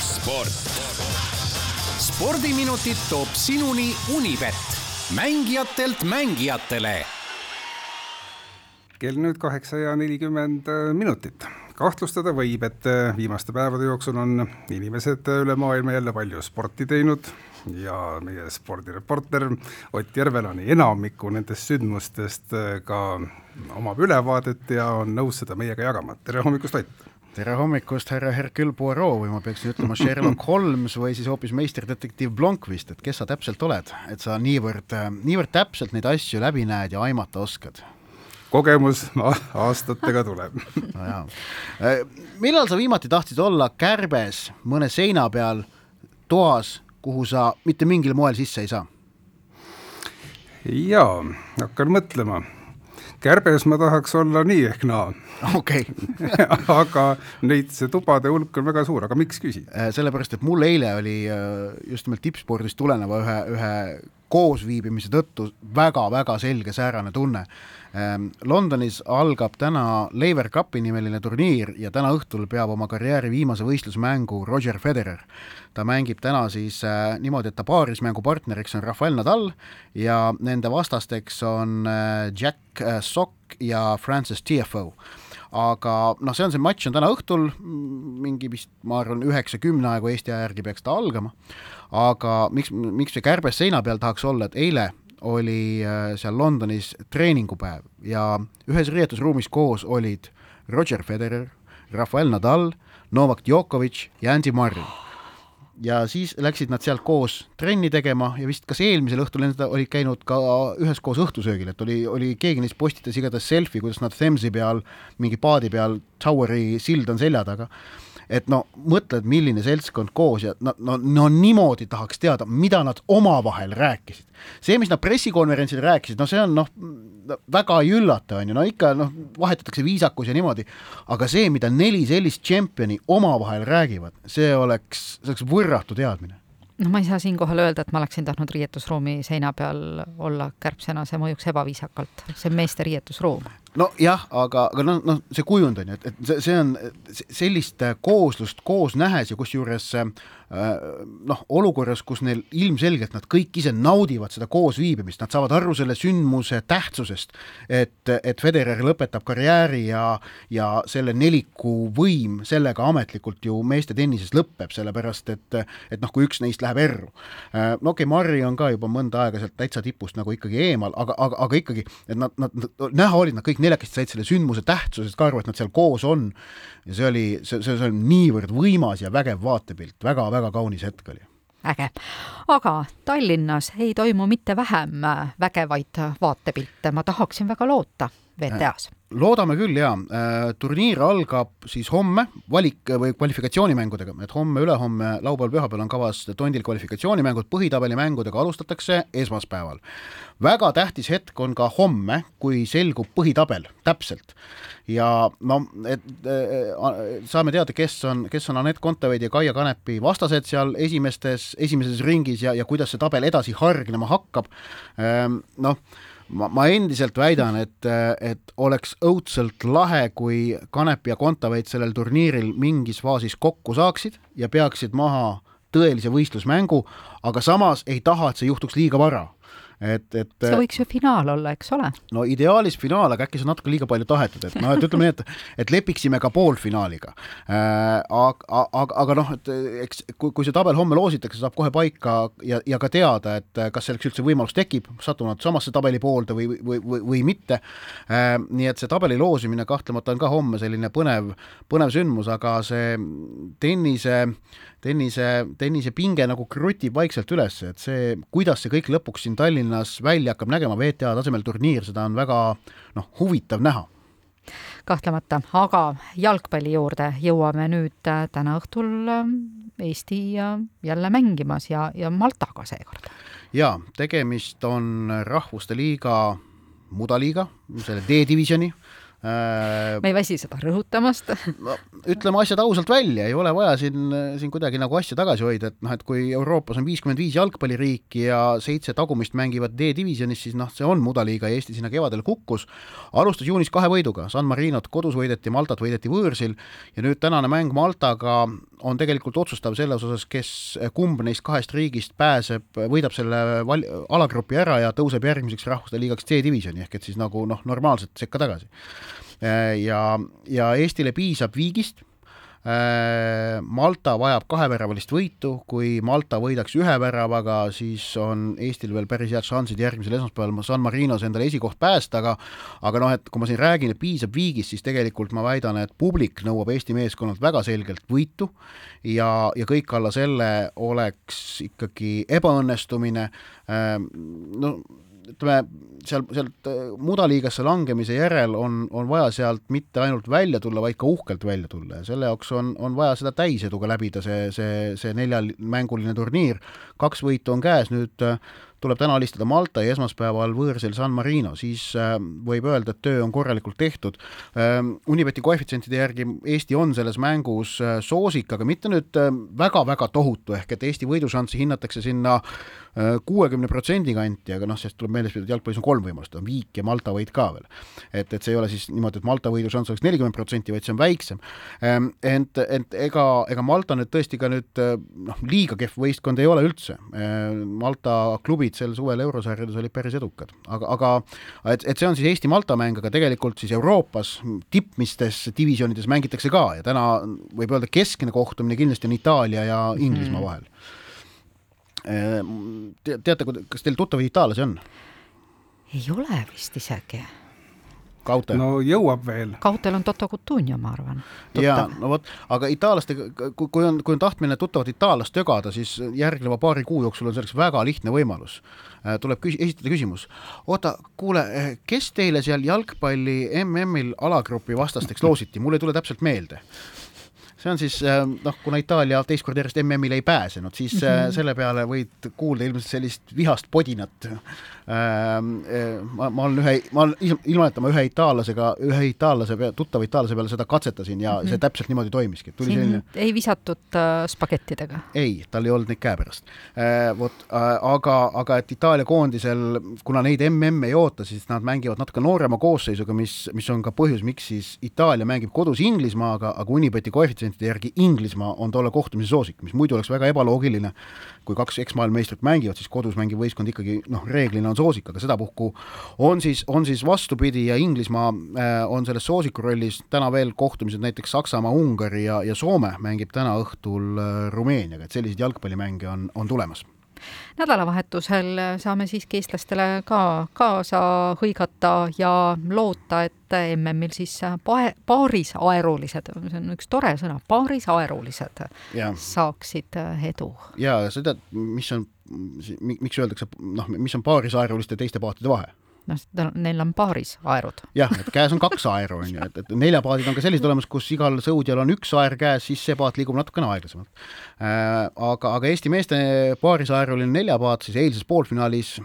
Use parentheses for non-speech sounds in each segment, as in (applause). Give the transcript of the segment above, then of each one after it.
sport. spordiminutid toob sinuni Unibet, mängijatelt mängijatele. kell nüüd kaheksa ja nelikümmend minutit kahtlustada võib, et viimaste päevade jooksul on inimesed üle maailma jälle palju sporti teinud ja meie spordireporter Ott Järvelani enamiku nendest sündmustest ka omab ülevaadet ja on nõus seda meiega jagama. tere hommikust, Ott! Tere hommikust, härra Hercule Poirot või ma peaksin ütlema Sherlock Holmes või siis hoopis meisterdetektiiv Blomqvist, et kes sa täpselt oled, et sa niivõrd, niivõrd täpselt neid asju läbi näed ja aimata oskad? kogemus aastatega tuleb no millal sa viimati tahtsid olla kärbes mõne seina peal toas, kuhu sa mitte mingil moel sisse ei saa? jaa, hakkan mõtlema kärbes ma tahaks olla nii ehk naa. okei (laughs) aga neid, see tubade hulk on väga suur, aga miks küsid? Äh, sellepärast, et mul eile oli äh, just nimelt tippspordist tuleneva ühe, ühe koosviibimise tõttu väga-väga selge säärane tunne. Ähm, Londonis algab täna Lever Cupi nimeline turniir ja täna õhtul peab oma karjääri viimase võistlusmängu Roger Federer. ta mängib täna siis äh, niimoodi, et ta paarismängu partneriks on Rafael Nadal ja nende vastasteks on äh, Jack äh, Sock ja Francis Tiafoe aga noh, see on see matš on täna õhtul, mingi vist ma arvan, üheksa-kümne aegu Eesti aja järgi peaks ta algama, aga miks, miks see kärbes seina peal tahaks olla, et eile oli äh, seal Londonis treeningupäev ja ühes riietusruumis koos olid Roger Federer, Rafael Nadal, Novak Djokovic ja Andy Murray. Ja siis läksid nad sealt koos trenni tegema ja vist kas eelmisel õhtul nad olid käinud ka üheskoos õhtusöögil, et oli, oli keegi neist postitas igatahes selfie, kuidas nad Themsi peal, mingi paadi peal, Toweri sild on selja taga. Et no mõtled, milline seltskond koos ja no, no, no niimoodi tahaks teada, mida nad omavahel rääkisid. see, mis nad pressikonverentsil rääkisid, no see on noh, väga ei üllata, on ju, no ikka noh, vahetatakse viisakus ja niimoodi, aga see, mida neli sellist tšempioni omavahel räägivad, see oleks, see oleks võrratu teadmine noh, ma ei saa siinkohal öelda, et ma oleksin tahtnud riietusruumi seina peal olla kärbsena, see mõjuks ebaviisakalt, see on meeste riietusruum. Nojah, aga, aga noh, noh, see kujund on ju, et, et see, on sellist kooslust koos nähes ja kusjuures äh, Äh, noh, olukorras, kus neil ilmselgelt nad kõik ise naudivad seda koosviibimist, nad saavad aru selle sündmuse tähtsusest, et, et Federer lõpetab karjääri ja, ja selle neliku võim sellega ametlikult ju meeste tennises lõpeb, sellepärast et, et noh, kui üks neist läheb erru. Äh, no okei okay,, Marri on ka juba mõnda aega sealt täitsa tipust nagu ikkagi eemal, aga, aga, aga ikkagi, et nad, nad, näha oli, nad kõik neljakesti said selle sündmuse tähtsusest ka aru, et nad seal koos on ja see oli, see, see, see on niivõrd võimas ja vägev vaatepilt väga,, väga-väga kaunis hetk oli äge. aga Tallinnas ei toimu mitte vähem vägevaid vaatepilte, ma tahaksin väga loota VTA-s. Loodame küll ja äh, turniir algab siis homme valik- või kvalifikatsioonimängudega, et homme-ülehomme, laupäeval-pühapäeval on kavas Tondil kvalifikatsioonimängud, põhitabeli mängudega alustatakse esmaspäeval. väga tähtis hetk on ka homme, kui selgub põhitabel täpselt. Ja no, et äh, saame teada, kes on, kes on Anett Kontaveidi ja Kaia Kanepi vastased seal esimestes, esimeses ringis ja, ja kuidas see tabel edasi hargnema hakkab. Noh ma, ma endiselt väidan, et, et oleks õudselt lahe, kui Kanep ja Kontaveit sellel turniiril mingis faasis kokku saaksid ja peaksid maha tõelise võistlusmängu, aga samas ei taha, et see juhtuks liiga vara et, et see võiks ju finaal olla, eks ole? no ideaalis finaal, aga äkki see on natuke liiga palju tahetud, et noh, et ütleme nii, et et lepiksime ka poolfinaaliga äh,. aga, aga, aga noh, et eks kui, kui see tabel homme loositakse, saab kohe paika ja, ja ka teada, et kas selleks üldse võimalus tekib, satuvad samasse tabeli poolde või, või, või, või mitte äh,. nii et see tabeli loosimine kahtlemata on ka homme selline põnev, põnev sündmus, aga see tennise tennise, tennise pinge nagu krutib vaikselt üles, et see, kuidas see kõik lõpuks siin Tallinnas välja hakkab nägema, VTA tasemel turniir, seda on väga noh, huvitav näha kahtlemata, aga jalgpalli juurde jõuame nüüd äh, täna õhtul äh, Eesti äh, jälle mängimas ja, ja Maltaga seekord. jaa, tegemist on Rahvuste Liiga mudaliiga, selle D-divisjoni. Me ei väsi seda rõhutamast no ütleme asjad ausalt välja, ei ole vaja siin, siin kuidagi nagu asja tagasi hoida, et noh, et kui Euroopas on viiskümmend viis jalgpalliriiki ja seitse tagumist mängivad D-divisjonis, siis noh, see on mudaliiga ja Eesti sinna kevadel kukkus. alustas juunis kahe võiduga, San Marinot kodus võideti, Maltat võideti võõrsil ja nüüd tänane mäng Maltaga on tegelikult otsustav selles osas, kes, kumb neist kahest riigist pääseb, võidab selle val-, alagrupi ära ja tõuseb järgmiseks rahvuste liigaks C-divisjoni ehk et siis nagu noh, normaalselt sekka tagasi. Ja, ja Eestile piisab viigist. Äh, Malta vajab kaheväravalist võitu, kui Malta võidaks ühe väravaga, siis on Eestil veel päris head šansid järgmisel esmaspäeval. San Marinos endale esikoht päästa, aga aga noh, et kui ma siin räägin, et piisab viigist, siis tegelikult ma väidan, et publik nõuab Eesti meeskonnalt väga selgelt võitu. Ja, ja kõik alla selle oleks ikkagi ebaõnnestumine, äh, no ütleme, seal, sealt äh, mudaliigasse langemise järel on, on vaja sealt mitte ainult välja tulla, vaid ka uhkelt välja tulla ja selle jaoks on, on vaja seda täiseduga läbida, see, see, see neljamänguline turniir. kaks võitu on käes, nüüd äh, tuleb täna alistada Malta ja esmaspäeval võõrsil San Marino, siis äh, võib öelda, et töö on korralikult tehtud. Unibeti koefitsientide järgi Eesti on selles mängus soosik, aga mitte nüüd väga-väga tohutu, ehk et Eesti võidušanssi hinnatakse sinna kuuekümne protsendi kanti, aga noh, sest tuleb meeles pidada, et jalgpallis on kolm võimalust, on viik ja Malta võit ka veel. et, et see ei ole siis niimoodi, et Malta võidu šanss oleks nelikümmend protsenti, vaid see on väiksem. Ehm, ent, ent ega, ega Malta nüüd tõesti ka nüüd noh, liiga kehv võistkond ei ole üldse. Malta klubid sel suvel eurosarjades olid päris edukad, aga, aga et, et see on siis Eesti-Malta mäng, aga tegelikult siis Euroopas tippmistes divisjonides mängitakse ka ja täna võib öelda, keskne kohtumine kindlasti on Itaalia ja Inglismaa mm vahel Ehm, te, teate, kas teil tuttavaid itaallasi on? ei ole vist isegi. Kautel? no jõuab veel. Kautel on Toto Cutugno, ma arvan. jaa, no vot, aga itaallastega, kui on, kui on tahtmine tuttavat itaallast tögada, siis järgneva paari kuu jooksul on selleks väga lihtne võimalus. Äh, tuleb küs-, esitada küsimus, oota, kuule, eh, kes teile seal jalgpalli MM-il alagrupi vastasteks loositi, mul ei tule täpselt meelde see on siis äh, noh, kuna Itaalia teist korda järjest MM-ile ei pääsenud, siis mm -hmm. selle peale võid kuulda ilmselt sellist vihast podinat. Äh, ma, ma olen ühe, ma olen ilma, et ma ühe itaallasega, ühe itaallase, tuttava itaallase peale seda katsetasin ja mm -hmm. see täpselt niimoodi toimiski. tuli selline. ei visatud äh, spagettidega? ei, tal ei olnud neid käepärast äh,. vot äh,, aga, aga et Itaalia koondisel, kuna neid MM-e ei oota, siis nad mängivad natuke noorema koosseisuga, mis, mis on ka põhjus, miks siis Itaalia mängib kodus Inglismaaga, aga Unibeti koefitsient protsentide järgi Inglismaa on tolle kohtumise soosik, mis muidu oleks väga ebaloogiline. kui kaks eksmaailmameistrit mängivad, siis kodus mängiv võistkond ikkagi noh, reeglina on soosik, aga sedapuhku on siis, on siis vastupidi ja Inglismaa äh, on selles soosiku rollis täna veel kohtumised näiteks Saksamaa, Ungari ja, ja Soome mängib täna õhtul äh, Rumeeniaga, et selliseid jalgpallimänge on, on tulemas nädalavahetusel saame siiski eestlastele ka kaasa hõigata ja loota, et MM-il siis pae-, paarisaerulised, see on üks tore sõna, paarisaerulised saaksid edu. ja sa tead, mis on, miks öeldakse, noh, mis on paarisaeruliste teiste paatide vahe? Noh, neil on paaris aerud. jah, et käes on kaks aeru, on ju, et, et neljapaadid on ka sellised olemas, kus igal sõudjal on üks aer käes, siis see paat liigub natukene aeglasemalt äh,. aga, aga Eesti meeste paarisaeruline neljapaat siis eilses poolfinaalis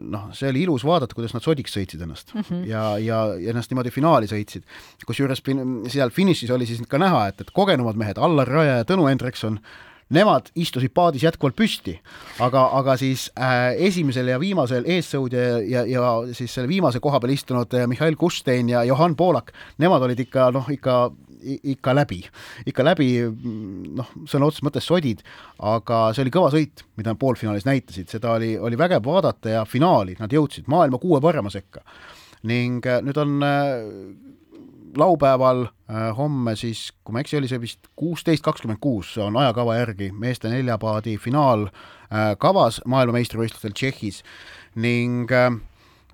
noh, see oli ilus vaadata, kuidas nad sodiks sõitsid ennast mm -hmm. ja, ja, ja ennast niimoodi finaali sõitsid. kusjuures fin seal finišis oli siis ka näha, et, et kogenumad mehed, Allar Raja ja Tõnu Hendrikson nemad istusid paadis jätkuvalt püsti, aga, aga siis äh, esimesel ja viimasel eessõudja ja, ja, ja siis selle viimase koha peal istunud äh, Mihhail Kustein ja Johan Poolak, nemad olid ikka noh, ikka ikka läbi, ikka läbi noh, sõna otseses mõttes sodid, aga see oli kõva sõit, mida nad poolfinaalis näitasid, seda oli, oli vägev vaadata ja finaali nad jõudsid maailma kuue parema sekka. ning äh, nüüd on äh, laupäeval äh, homme siis, kui ma ei eksi, oli see vist kuusteist kakskümmend kuus, on ajakava järgi meeste neljapaadi finaal äh, kavas maailmameistrivõistlustel Tšehhis. Ning äh,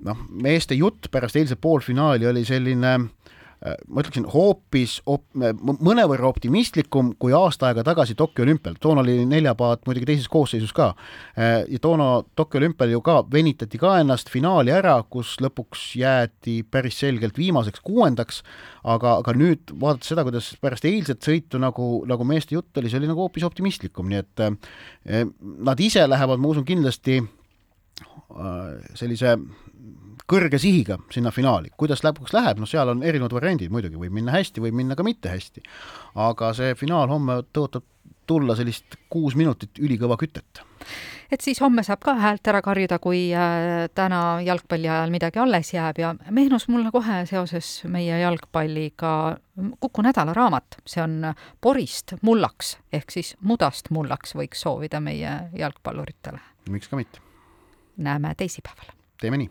noh, meeste jutt pärast eilset poolfinaali oli selline Äh, ma ütleksin hoopis op, mõnevõrra optimistlikum kui aasta aega tagasi Tokyo olümpial, toona oli neljapaat muidugi teises koosseisus ka. Äh, ja toona Tokyo olümpial ju ka venitati ka ennast finaali ära, kus lõpuks jäeti päris selgelt viimaseks kuuendaks, aga, aga nüüd vaadates seda, kuidas pärast eilset sõitu nagu, nagu meeste jutt oli, see oli nagu hoopis optimistlikum, nii et äh, nad ise lähevad, ma usun, kindlasti sellise kõrge sihiga sinna finaali, kuidas lõpuks läheb, noh, seal on erinevad variandid muidugi, võib minna hästi, võib minna ka mitte hästi. aga see finaal homme tõotab tulla sellist kuus minutit ülikõva kütet et siis homme saab ka häält ära karjuda, kui äh, täna jalgpalli ajal midagi alles jääb ja meenus mulle kohe seoses meie jalgpalliga Kuku nädalaraamat, see on porist mullaks ehk siis mudast mullaks võiks soovida meie jalgpalluritele. miks ka mitte. näeme teisipäeval. teeme nii.